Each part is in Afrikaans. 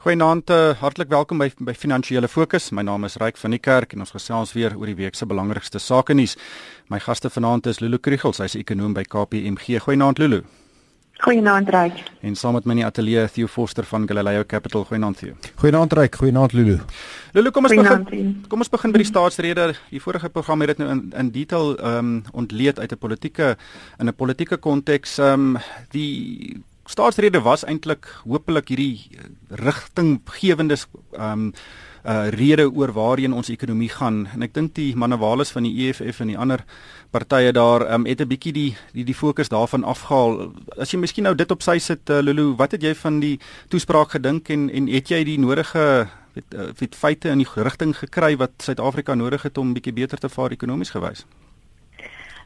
Goeienaand, uh, hartlik welkom by by Finansiële Fokus. My naam is Ryk van die Kerk en ons gesels weer oor die week se belangrikste sake nuus. My gaste vanaand is Lulu Krugels, hy's 'n ekonom by KPMG. Goeienaand Lulu. Goeienaand Ryk. En saam met my in die ateljee Theo Forster van Galileo Capital. Goeienaand Theo. Goeienaand Ryk, goeienaand Lulu. Lulu, kom ons begin. Kom ons begin by die staatsrede. Die vorige program het dit nou in in detail ehm um, ontleed uit 'n politieke in 'n politieke konteks. Ehm um, die staatsrede was eintlik hopelik hierdie eh, rigtinggewende ehm um, uh rede oor waarheen ons ekonomie gaan en ek dink die manewales van die EFF en die ander partye daar um, het 'n bietjie die die die fokus daarvan afgehaal. As jy miskien nou dit op sy sit uh, Lulu, wat het jy van die toespraak gedink en en het jy die nodige weet, uh, weet feite in die rigting gekry wat Suid-Afrika nodig het om bietjie beter te vaar ekonomies gewys?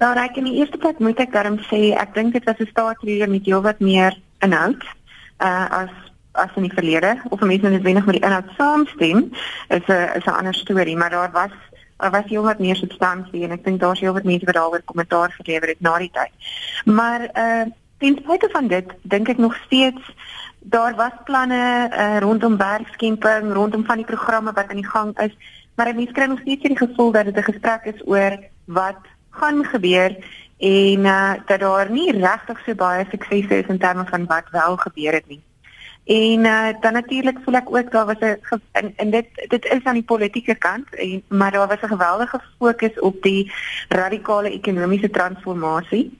Nou, ek in die eerste plek moet ek daarom sê ek dink dit was 'n staatsrede met heelwat meer inhoud uh as as in die verlede of mense net wenig met die inhoud saamstem is 'n is 'n ander storie maar daar was daar was heel wat meer substansie en ek dink daar's heel wat mense wat daaroor kommentaar gelewer het na die tyd. Maar uh ten spyte van dit dink ek nog steeds daar was planne uh, rondom werkskemping, rondom van die programme wat aan die gang is, maar mense kry nog steeds die gevoel dat dit 'n gesprek is oor wat gaan gebeur en uh, dat daar nie regtig so baie suksese is in terme van wat wel gebeur het nie. En uh, dan natuurlik voel ek ook daar was 'n en, en dit dit is aan die politieke kant en maar daar was 'n geweldige fokus op die radikale ekonomiese transformasie.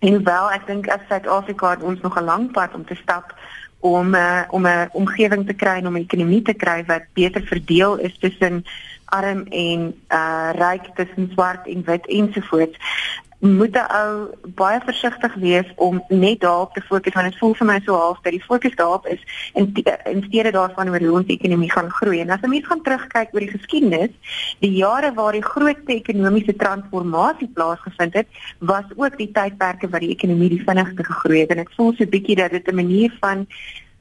En wel ek dink as Suid-Afrika ons nog 'n lang pad om te stap om uh, om 'n omgewing te kry en om 'n ekonomie te kry wat beter verdeel is tussen arm en uh ryk tussen swart en wit ensovoorts moet 'n ou baie versigtig wees om net daarop te fokus want dit voel vir my so half dat die fokus daarop is in in steede daarvan oor hoe ons ekonomie gaan groei. En as 'n mens gaan terugkyk oor die geskiedenis, die jare waar die grootste ekonomiese transformasie plaasgevind het, was ook die tydperke wat die ekonomie die vinnigste gegroei het en ek voel so 'n bietjie dat dit 'n manier van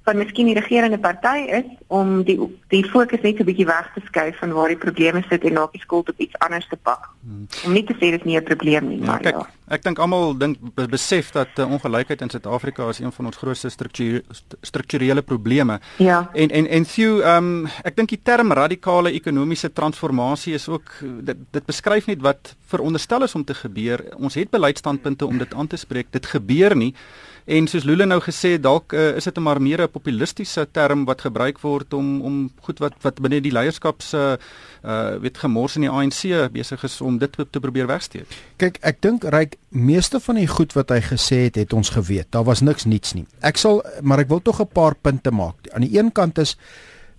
van miskien die regerende party is om die die fokus net 'n bietjie weg te skuif van waar die probleme sit en na die skuld op iets anders te pak. Hmm. Om nie te sê dit is nie 'n probleem nie, ja, maar kijk, ja. Ek dink almal dink besef dat uh, ongelykheid in Suid-Afrika is een van ons grootste strukture, strukturele probleme. Ja. En en en Theo, ehm um, ek dink die term radikale ekonomiese transformasie is ook dit dit beskryf net wat veronderstel is om te gebeur. Ons het beleidsstandpunte om dit aan te spreek. Dit gebeur nie. En soos Lule nou gesê, dalk uh, is dit 'n maar meer 'n populistiese term wat gebruik word om om goed wat wat binne die leierskap se uh weet gemors in die ANC besig is om dit te probeer wegsteek. Kyk, ek dink ryk meeste van die goed wat hy gesê het, het ons geweet. Daar was niks niets nie. Ek sal maar ek wil tog 'n paar punte maak. Aan die een kant is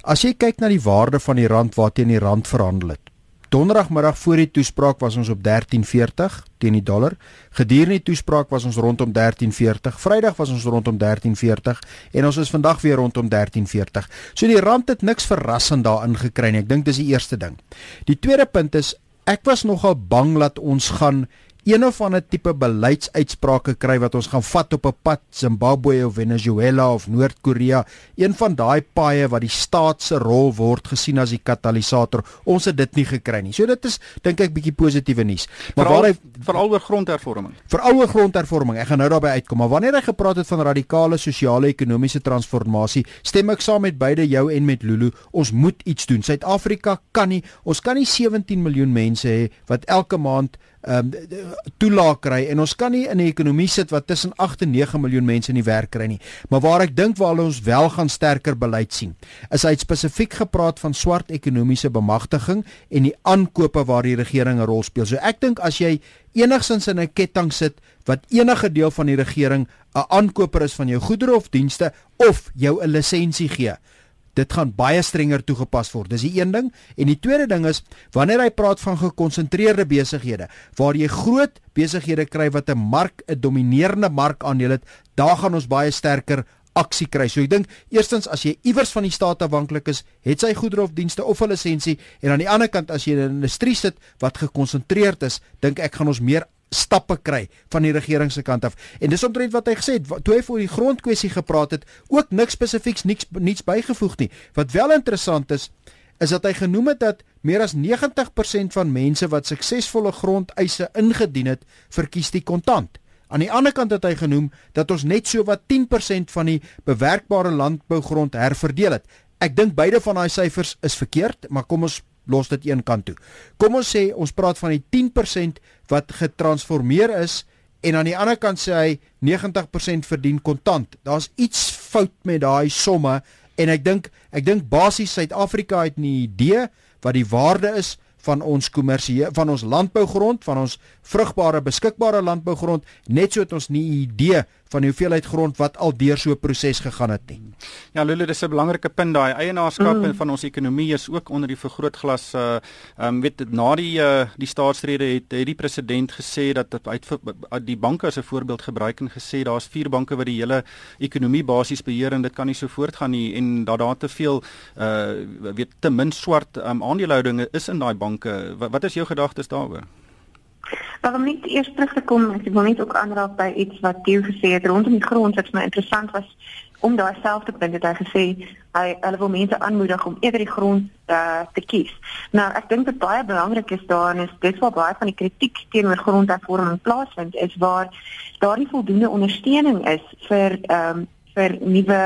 as jy kyk na die waarde van die rand waarteen die rand verhandel het. Donderdagmiddag voor die toespraak was ons op 13.40 teen die dollar. Gedurende die toespraak was ons rondom 13.40. Vrydag was ons rondom 13.40 en ons is vandag weer rondom 13.40. So die rand het niks verrassend daarin gekry nie. Ek dink dis die eerste ding. Die tweede punt is ek was nogal bang dat ons gaan een of ander tipe beleidsuitsprake kry wat ons gaan vat op 'n pad Zimbabwe of Venezuela of Noord-Korea, een van daai paaie wat die staat se rol word gesien as die katalisator. Ons het dit nie gekry nie. So dit is dink ek bietjie positiewe nuus. Maar waar hy veral oor grondhervorming. Veral oor grondhervorming. Ek gaan nou daarby uitkom, maar wanneer hy gepraat het van radikale sosiale ekonomiese transformasie, stem ek saam met beide jou en met Lulu. Ons moet iets doen. Suid-Afrika kan nie, ons kan nie 17 miljoen mense hê wat elke maand um, toelaag kry en ons kan nie in 'n ekonomie sit wat tussen 8 en 9 miljoen mense in die werk kry nie. Maar waar ek dink waar ons wel gaan sterker beleid sien, is hy spesifiek gepraat van swart ekonomiese bemagtiging en die aankope waar die regering 'n rol speel. So ek dink as jy enigsins in 'n ketting sit wat enige deel van die regering 'n aankoper is van jou goedere of dienste of jou 'n lisensie gee, dit gaan baie strenger toegepas word. Dis die een ding en die tweede ding is wanneer hy praat van gekonsentreerde besighede waar jy groot besighede kry wat 'n mark 'n dominerende markaandeel het, daar gaan ons baie sterker aksie kry. So ek dink eerstens as jy iewers van die staat afhanklik is, het sy goedere of dienste of 'n lisensie en aan die ander kant as jy in 'n industrie sit wat gekonsentreerd is, dink ek gaan ons meer stappe kry van die regering se kant af. En dis omtrent wat hy gesê het toe hy voor die grondkwessie gepraat het, ook niks spesifieks niks niets bygevoeg nie. Wat wel interessant is, is dat hy genoem het dat meer as 90% van mense wat suksesvolle grondeise ingedien het, verkies die kontant. Aan die ander kant het hy genoem dat ons net so wat 10% van die bewerkbare landbougrond herverdeel het. Ek dink beide van daai syfers is verkeerd, maar kom ons los dit een kant toe. Kom ons sê ons praat van die 10% wat getransformeer is en aan die ander kant sê hy 90% verdien kontant. Daar's iets fout met daai somme en ek dink ek dink basies Suid-Afrika het 'n idee wat die waarde is van ons kommersie van ons landbougrond, van ons vrugbare beskikbare landbougrond, net so het ons nie 'n idee van die hoeveelheid grond wat al deur so 'n proses gegaan het nie. Ja, Lulu, dis 'n belangrike punt daai. Eienaarskap mm. van ons ekonomie is ook onder die vergrootglas uh ehm um, weet na die uh die staatsrede het het die president gesê dat uit die banke as 'n voorbeeld gebruik en gesê daar's vier banke wat die hele ekonomie basies beheer en dit kan nie so voortgaan nie en dat daar te veel uh weet te min swart um, aandelehoudinge is in daai banke. Wat, wat is jou gedagtes daaroor? Maar om net eers terug te kom, ek wil net ook aanraak by iets wat gesê het rondom die grond wat my interessant was om daai selfde punt het hy gesê hy hulle wil mense aanmoedig om eerder die grond uh, te kies. Nou ek dink dit baie belangrik is daarin is dis waar baie van die kritiek teenoor grondhervorming plaasvind is waar daar nie voldoende ondersteuning is ehm um, vir nuwe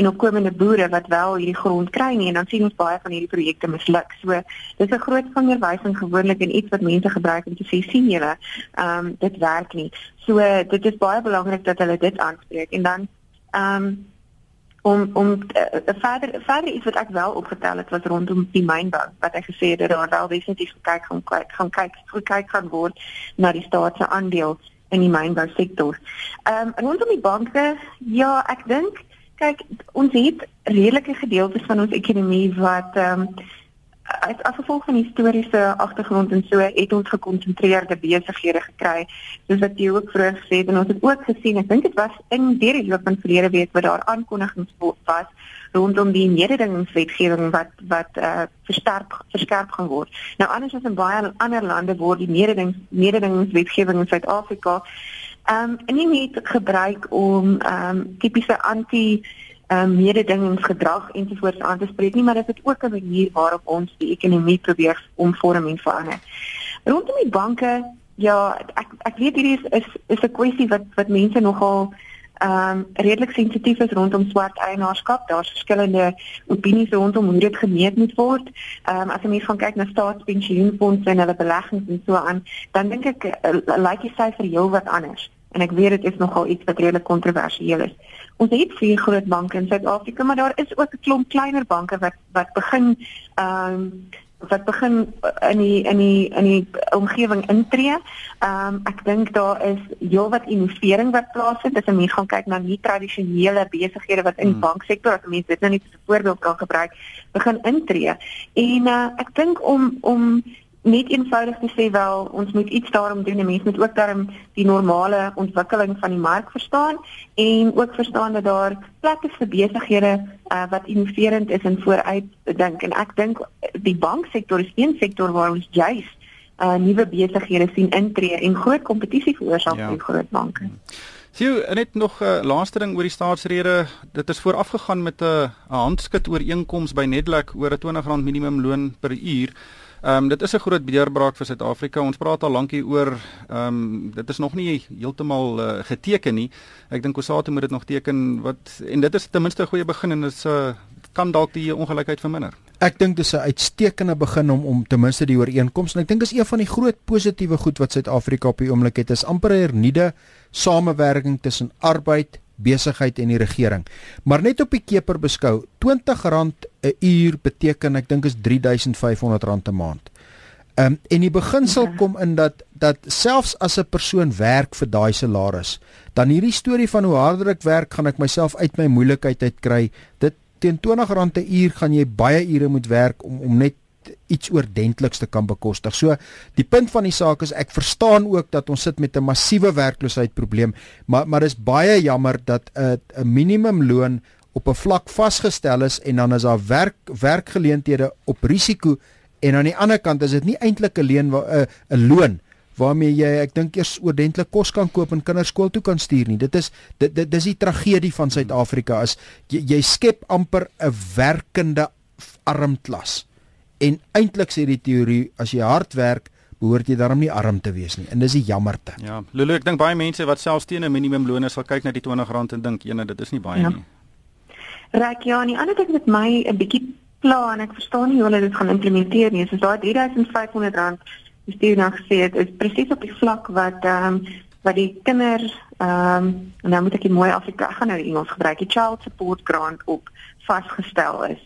en opkomende boere wat wel hierdie grond kry nie en dan sien ons baie van hierdie projekte misluk. So dis 'n groot vingerwysing gewoonlik en iets wat mense gebruik om te sê sien julle, ehm um, dit werk nie. So dit is baie belangrik dat hulle dit aanspreek en dan ehm um, om om uh, verder verder iets wat ek wel opgetel het was rondom die mynbou wat ek gesê het dat daar wel definitief gekyk gaan kyk gaan kyk gekyk gaan word na die staat se aandeel in die mynbou sektor. Ehm um, rondom die banke, ja, ek dink kyk ons het redelike gedeeltes van ons ekonomie wat ehm um, as as gevolg van historiese agtergrond en so het ons gekonsentreerde besighede gekry soos wat jy ook vroeër gesê het en ons het ook gesien ek dink dit was in die loop van verlede week wat daar aankondigings was rondom die mededingingswetgewing wat wat uh, versterk verskerp gaan word. Nou anders as in baie ander lande word die mededingings mededingingswetgewing in Suid-Afrika ehm um, nie net gebruik om ehm um, tipiese anti um, mededingingsgedrag ensovoorts aan te spreek nie, maar dit is ook 'n manier waarop ons die ekonomie probeer omvorm en verander. Rondom die banke, ja, ek ek weet hierdie is is, is 'n kwessie wat wat mense nogal ehm um, redelik sensitief is rondom swart eienaarskap. Daar's verskillende opinies rondom hoe dit gemeet moet word. Ehm um, as jy mens gaan kyk na staatspensioenfondse en hulle beleggings en so aan, dan dink ek uh, lyk die syfer heel wat anders en ek weet dit is nogal iets wat redelik kontroversieel is. Ons het vier groot banke in Suid-Afrika, maar daar is ook 'n klomp kleiner banke wat wat begin ehm um, wat begin in die in die in die omgewing intree. Ehm um, ek dink daar is heelwat innovering wat plaasvind. As 'n mens gaan kyk na nie tradisionele besighede wat in die hmm. banksektor, as 'n mens dit nou net as 'n voorbeeld kan gebruik, begin intree. En uh, ek dink om om net eenvoudig te sê wel ons moet iets daarom doen. Mense moet ook daarom die normale ontwikkeling van die mark verstaan en ook verstaan dat daar plekke vir besighede uh, wat innoverend is en vooruit dink en ek dink die banksektor is een sektor waar ons juis uh, nuwe besighede sien intree en groot kompetisie veroorsaak ja. vir groot banke. Sien, net nog 'n uh, laaste ding oor die staatsrede. Dit is voorafgegaan met 'n handskit ooreenkoms by Nedlac oor 'n R20 minimumloon per uur. Ehm um, dit is 'n groot deurbraak vir Suid-Afrika. Ons praat al lank hier oor ehm um, dit is nog nie heeltemal uh, geteken nie. Ek dink Kusatu moet dit nog teken wat en dit is ten minste 'n goeie begin en dit is 'n uh, kan dalk die ongelykheid verminder. Ek dink dis 'n uitstekende begin om om ten minste die ooreenkoms en ek dink is een van die groot positiewe goed wat Suid-Afrika op die oomblik het is amper 'n hernieude samewerking tussen arbeid, besigheid en die regering. Maar net op die keper beskou, R20 'n uur beteken ek dink is R3500 'n maand. Ehm um, en die beginsel ja. kom in dat dat selfs as 'n persoon werk vir daai salaris, dan hierdie storie van hoe harder ek werk, gaan ek myself uit my moeilikheid uitkry. Dit teen R20 'n uur gaan jy baie ure moet werk om om net iets oordentliks te kan bekostig. So die punt van die saak is ek verstaan ook dat ons sit met 'n massiewe werkloosheidprobleem, maar maar dis baie jammer dat 'n 'n minimumloon op 'n vlak vasgestel is en dan is daar werk werkgeleenthede op risiko en aan die ander kant is dit nie eintlik 'n leen 'n 'n loon waarmee jy ek dink eers oordentlik kos kan koop en kinders skool toe kan stuur nie. Dit is dit, dit dis die tragedie van Suid-Afrika is jy, jy skep amper 'n werkende armklas. En eintlik sê die teorie as jy hard werk, behoort jy daarom nie arm te wees nie. En dis die jammerte. Ja, Lulu, ek dink baie mense wat selfs teen 'n minimumloon sal kyk na die R20 en dink, "Jene, dit is nie baie ja. nie." Rek ja, en die ander ding met my 'n bietjie pla en ek verstaan nie hoe hulle dit gaan implementeer nie. So daai R3500 dis die nou gesê het is presies op die vlak wat ehm um, wat die kinders ehm um, en nou moet ek dit mooi Afrika gaan nou Engels gebruik, die child support grant op vasgestel is.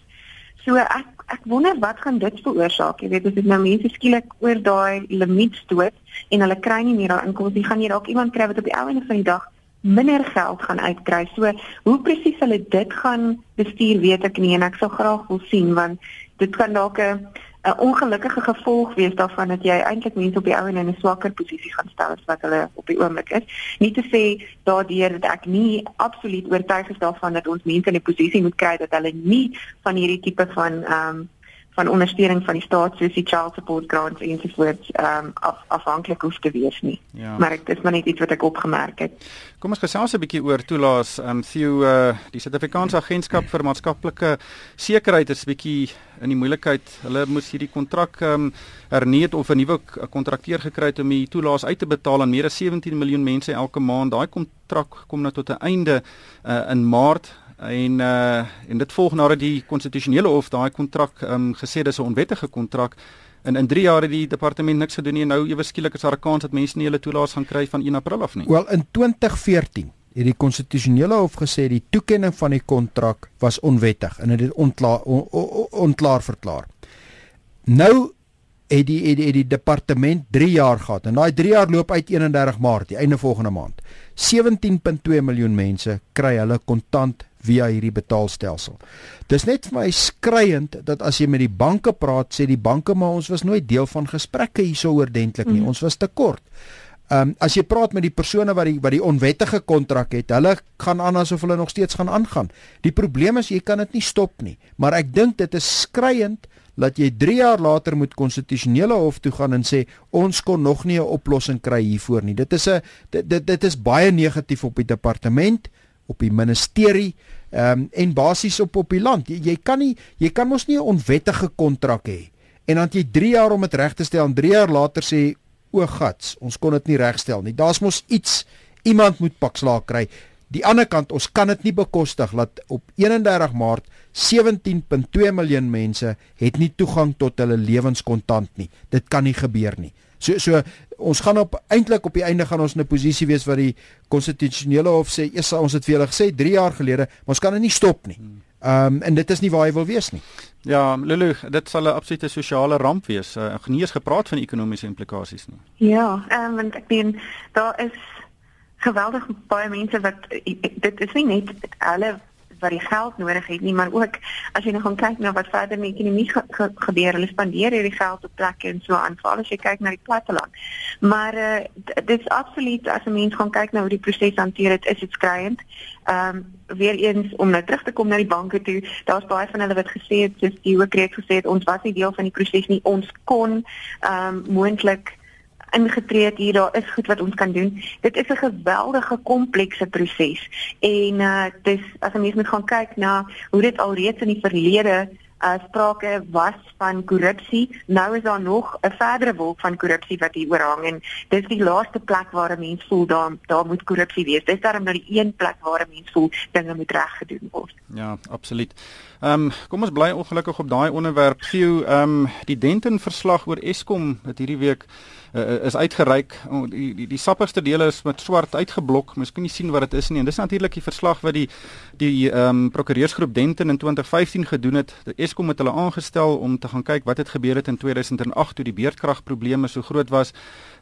So ek ek wonder wat gaan dit veroorsaak? Jy weet as dit nou mense skielik oor daai limiet stoot en hulle kry nie meer daai inkomste, gaan jy dalk iemand kry wat op die ou einde van die dag minder geld gaan uitkry. So hoe presies hulle dit gaan bestuur, weet ek nie en ek sou graag wil sien want dit kan dalk 'n 'n ongelukkige gevolg wees daarvan dat jy eintlik mense op die ou en in 'n swakker posisie gaan stel as wat hulle op die oomblik is. Nie te sê daardeur dat ek nie absoluut oortuig is daarvan dat ons mense in 'n posisie moet kry dat hulle nie van hierdie tipe van ehm um, van ondersteuning van die staat soos die child support grants ensovoorts ehm um, af, afhanklik hoef te wees nie. Ja. Maar dit is maar net iets wat ek opgemerk het. Kom ons gesels 'n bietjie oor toelaas. Ehm um, Theo uh, die Suid-Afrikaanse Agentskap vir Maatskaplike Sekerheid is bietjie in die moeilikheid. Hulle moes hierdie kontrak ehm um, herneem of 'n nuwe kontrakteur gekry het om die toelaas uit te betaal aan meer as 17 miljoen mense elke maand. Daai kontrak kom nou tot 'n einde uh, in Maart en uh en dit volg nadat die konstitusionele hof daai kontrak um gesê dis 'n onwettige kontrak en in 3 jaar het die departement niks gedoen nie en nou ewe skielik is daar 'n kans dat mense nie hulle toelaas gaan kry van 1 April af nie. Wel in 2014 het die konstitusionele hof gesê die toekenning van die kontrak was onwettig en dit ontklaar on, on, ontklaar verklaar. Nou het die het die, het die departement 3 jaar gehad en daai 3 jaar loop uit 31 Maart, die einde volgende maand. 17.2 miljoen mense kry hulle kontant via hierdie betaalstelsel. Dis net vir my skreiend dat as jy met die banke praat, sê die banke maar ons was nooit deel van gesprekke hierso oordentlik nie. Mm. Ons was te kort. Ehm um, as jy praat met die persone wat die wat die onwettige kontrak het, hulle gaan aan asof hulle nog steeds gaan aangaan. Die probleem is jy kan dit nie stop nie, maar ek dink dit is skreiend dat jy 3 jaar later moet konstitusionele hof toe gaan en sê ons kon nog nie 'n oplossing kry hiervoor nie. Dit is 'n dit, dit dit is baie negatief op die departement op die ministerie ehm um, en basies op op die land. Jy, jy kan nie jy kan mos nie 'n onwettige kontrak hê en dan jy 3 jaar om dit reg te stel en 3 jaar later sê o gats, ons kon dit nie regstel nie. Daar's mos iets iemand moet pak slaag kry. Die ander kant, ons kan dit nie bekostig dat op 31 Maart 17.2 miljoen mense het nie toegang tot hulle lewenskontant nie. Dit kan nie gebeur nie. So so ons gaan op eintlik op die einde gaan ons in 'n posisie wees waar die konstitusionele hof sê eers ons het vir julle gesê 3 jaar gelede, maar ons kan dit nie stop nie. Ehm um, en dit is nie waar hy wil wees nie. Ja, Lulu, dit sal 'n absolute sosiale ramp wees. Uh, genees gepraat van ekonomiese implikasies nie. Ja, ehm um, want ek meen daar is geweldig baie mense wat dit is nie net hulle wat die geld nodig het nie, maar ook as jy nou gaan kyk na wat verder met ekonomie ge ge gebeur, hulle spandeer hierdie geld op plekke en so aan, veral as jy kyk na die platteland. Maar uh, dit is absoluut as 'n mens gaan kyk na hoe die proses hanteer het, is dit skreiend. Ehm um, weer eens om nou terug te kom na die banke toe, daar's baie van hulle wat gesê het, soos die hoofkreet gesê het, ons was nie deel van die proses nie, ons kon ehm um, moontlik ingetree het hier daar is goed wat ons kan doen. Dit is 'n geweldige komplekse proses en uh dis as 'n mens moet gaan kyk na hoe dit alreeds in die verlede uh sprake was van korrupsie. Nou is daar nog 'n verdere wolk van korrupsie wat hier oorhang en dis die laaste plek waar 'n mens voel daar daar moet korrupsie wees. Dis daarom nou die een plek waar 'n mens voel dinge moet reg gedoen word. Ja, absoluut. Ehm um, kom ons bly ongelukkig op daai onderwerp. Geo, ehm um, die Denton verslag oor Eskom het hierdie week uh, is uitgereik. Oh, die die die sappigste dele is met swart uitgeblok. Mens kan nie sien wat dit is nie. En dis natuurlik die verslag wat die die ehm um, prokureursgroep Denton in 2015 gedoen het. Die Eskom het hulle aangestel om te gaan kyk wat het gebeur het in 2008 toe die beerdkragprobleme so groot was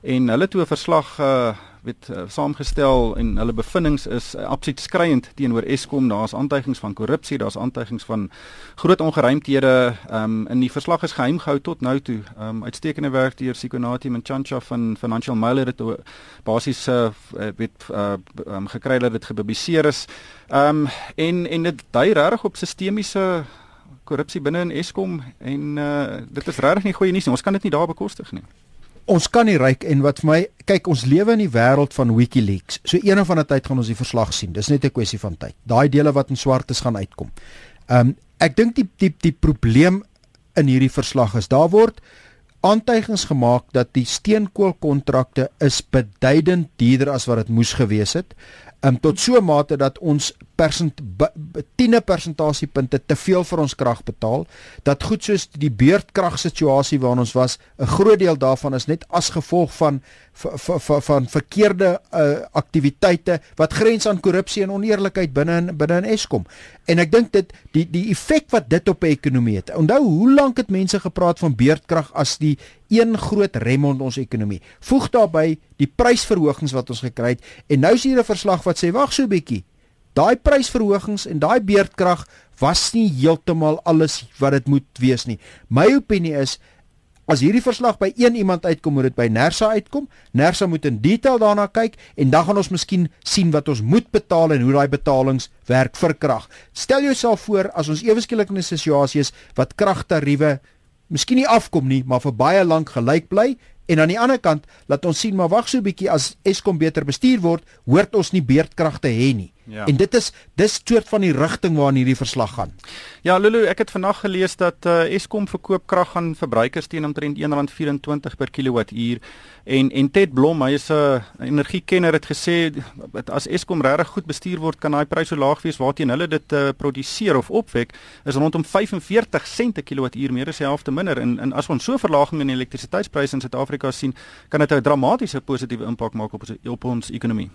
en hulle toe 'n verslag uh, weet uh, saamgestel en hulle bevindinge is uh, absoluut skreiend teenoor Eskom. Daar's aantuigings van korrupsie, daar's aantuigings van groot ongeruimthede. Ehm um, in die verslag is geheim gehou tot nou toe. Ehm um, uitstekende werk deur Sikonati Mchancha van Financial Mail het dit basies uh, weet uh, um, gekry dat dit gepubliseer is. Ehm um, en en dit dui regtig op sistemiese korrupsie binne in Eskom en uh, dit is regtig nie goeie nuus nie. Ons kan dit nie daar bekostig nie ons kan nie ryk en wat vir my kyk ons lewe in die wêreld van WikiLeaks. So een of ander tyd gaan ons die verslag sien. Dis net 'n kwessie van tyd. Daai dele wat in swart is gaan uitkom. Ehm um, ek dink die die die probleem in hierdie verslag is daar word aantuigings gemaak dat die steenkoolkontrakte is beduidend duurder as wat dit moes gewees het. Um, tot so 'n mate dat ons persent 10 persentasiepunte te veel vir ons krag betaal dat goed soos die beurtkrag situasie waarin ons was 'n groot deel daarvan is net as gevolg van van verkeerde uh, aktiwiteite wat grens aan korrupsie en oneerlikheid binne in binne in Eskom en ek dink dit die die effek wat dit op 'n ekonomie het onthou hoe lank het mense gepraat van beurtkrag as die een groot rem rond ons ekonomie voeg daarbey die prysverhogings wat ons gekry het en nou is hier 'n verslag wat sê wag so 'n bietjie daai prysverhogings en daai beurtkrag was nie heeltemal alles wat dit moet wees nie. My opinie is as hierdie verslag by een iemand uitkom, moet dit by Nersa uitkom. Nersa moet in detail daarna kyk en dan gaan ons miskien sien wat ons moet betaal en hoe daai betalings werk vir krag. Stel jouself voor as ons eweskielik in 'n situasie is wat kragtariewe miskien nie afkom nie, maar vir baie lank gelyk bly En aan die ander kant, laat ons sien maar wag so 'n bietjie as Eskom beter bestuur word, hoort ons nie beerdkragte hê nie. Ja. En dit is dis soort van die rigting waarna hierdie verslag gaan. Ja, Lulu, ek het vanaand gelees dat uh, Eskom verkoop krag aan verbruikers teen omtrent R1.24 per kilowattuur en en Ted Blom, hy is 'n uh, energiekenner het gesê dat as Eskom regtig goed bestuur word, kan daai prys so laag wees waarteen hulle dit uh, produseer of opwek is rondom 45 sent per kilowattuur, meer as die helfte minder en en as ons so verlaging in elektrisiteitspryse in Suid-Afrika sien, kan dit 'n dramatiese positiewe impak maak op ons op ons ekonomie.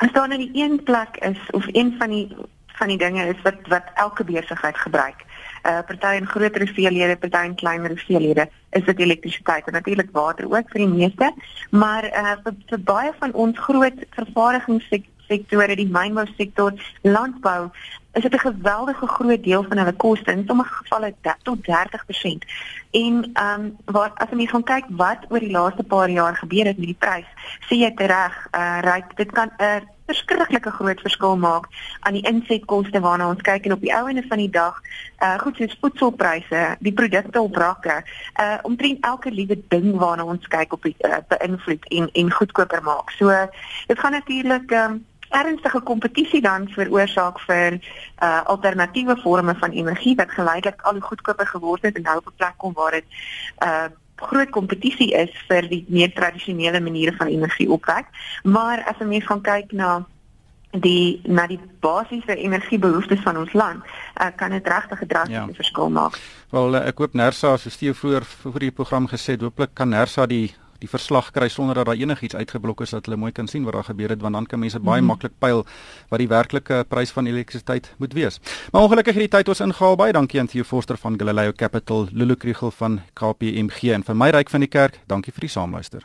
As daar nou die een plek is of een van die van die dinge is wat wat elke besigheid gebruik. Uh party in groter hoeveelhede, party in kleiner hoeveelhede, is dit elektrisiteit en natuurlik water ook vir die meeste, maar uh vir, vir baie van ons groot vervaardigingssektore, die mynbou sektor, landbou, is dit 'n geweldige groot deel van hulle koste, in sommige gevalle tot 30%. En ehm um, wat as jy gaan kyk wat oor die laaste paar jaar gebeur het met die prys, sê jy reg, uh ryk dit kan 'n verskriklike groot verskil maak aan die insetkoste waarna ons kyk en op die ou ende van die dag, uh goed soos voedselpryse, die produkte op rakke, uh omtrent elke liewe ding waarna ons kyk op die uh, beïnvloed en en goedkoper maak. So dit gaan natuurlik ehm um, ernstige kompetisie dan veroorsaak vir uh alternatiewe forme van energie wat geleidelik al hoe goedkoper geword het en nou op 'n plek kom waar dit uh groot kompetisie is vir die meer tradisionele maniere van energie opwek. Maar as 'n mens gaan kyk na die na die basiese energiebehoeftes van ons land, uh, kan dit regtig 'n drastiese ja. verskil maak. Wel ek hoop Nersa, soos jy vroeër vir die program gesê het, hooplik kan Nersa die die verslag kry sonder dat daar enigiets uitgeblok is dat hulle mooi kan sien wat daar gebeur het want dan kan mense baie mm -hmm. maklik pyl wat die werklike prys van elektrisiteit moet wees. Maar ongelukkig het die tyd ons ingehaal baie dankie aan Theo Forster van Galileo Capital, Lulu Kriegel van KPMG en vir my ryk van die kerk. Dankie vir die saamluister.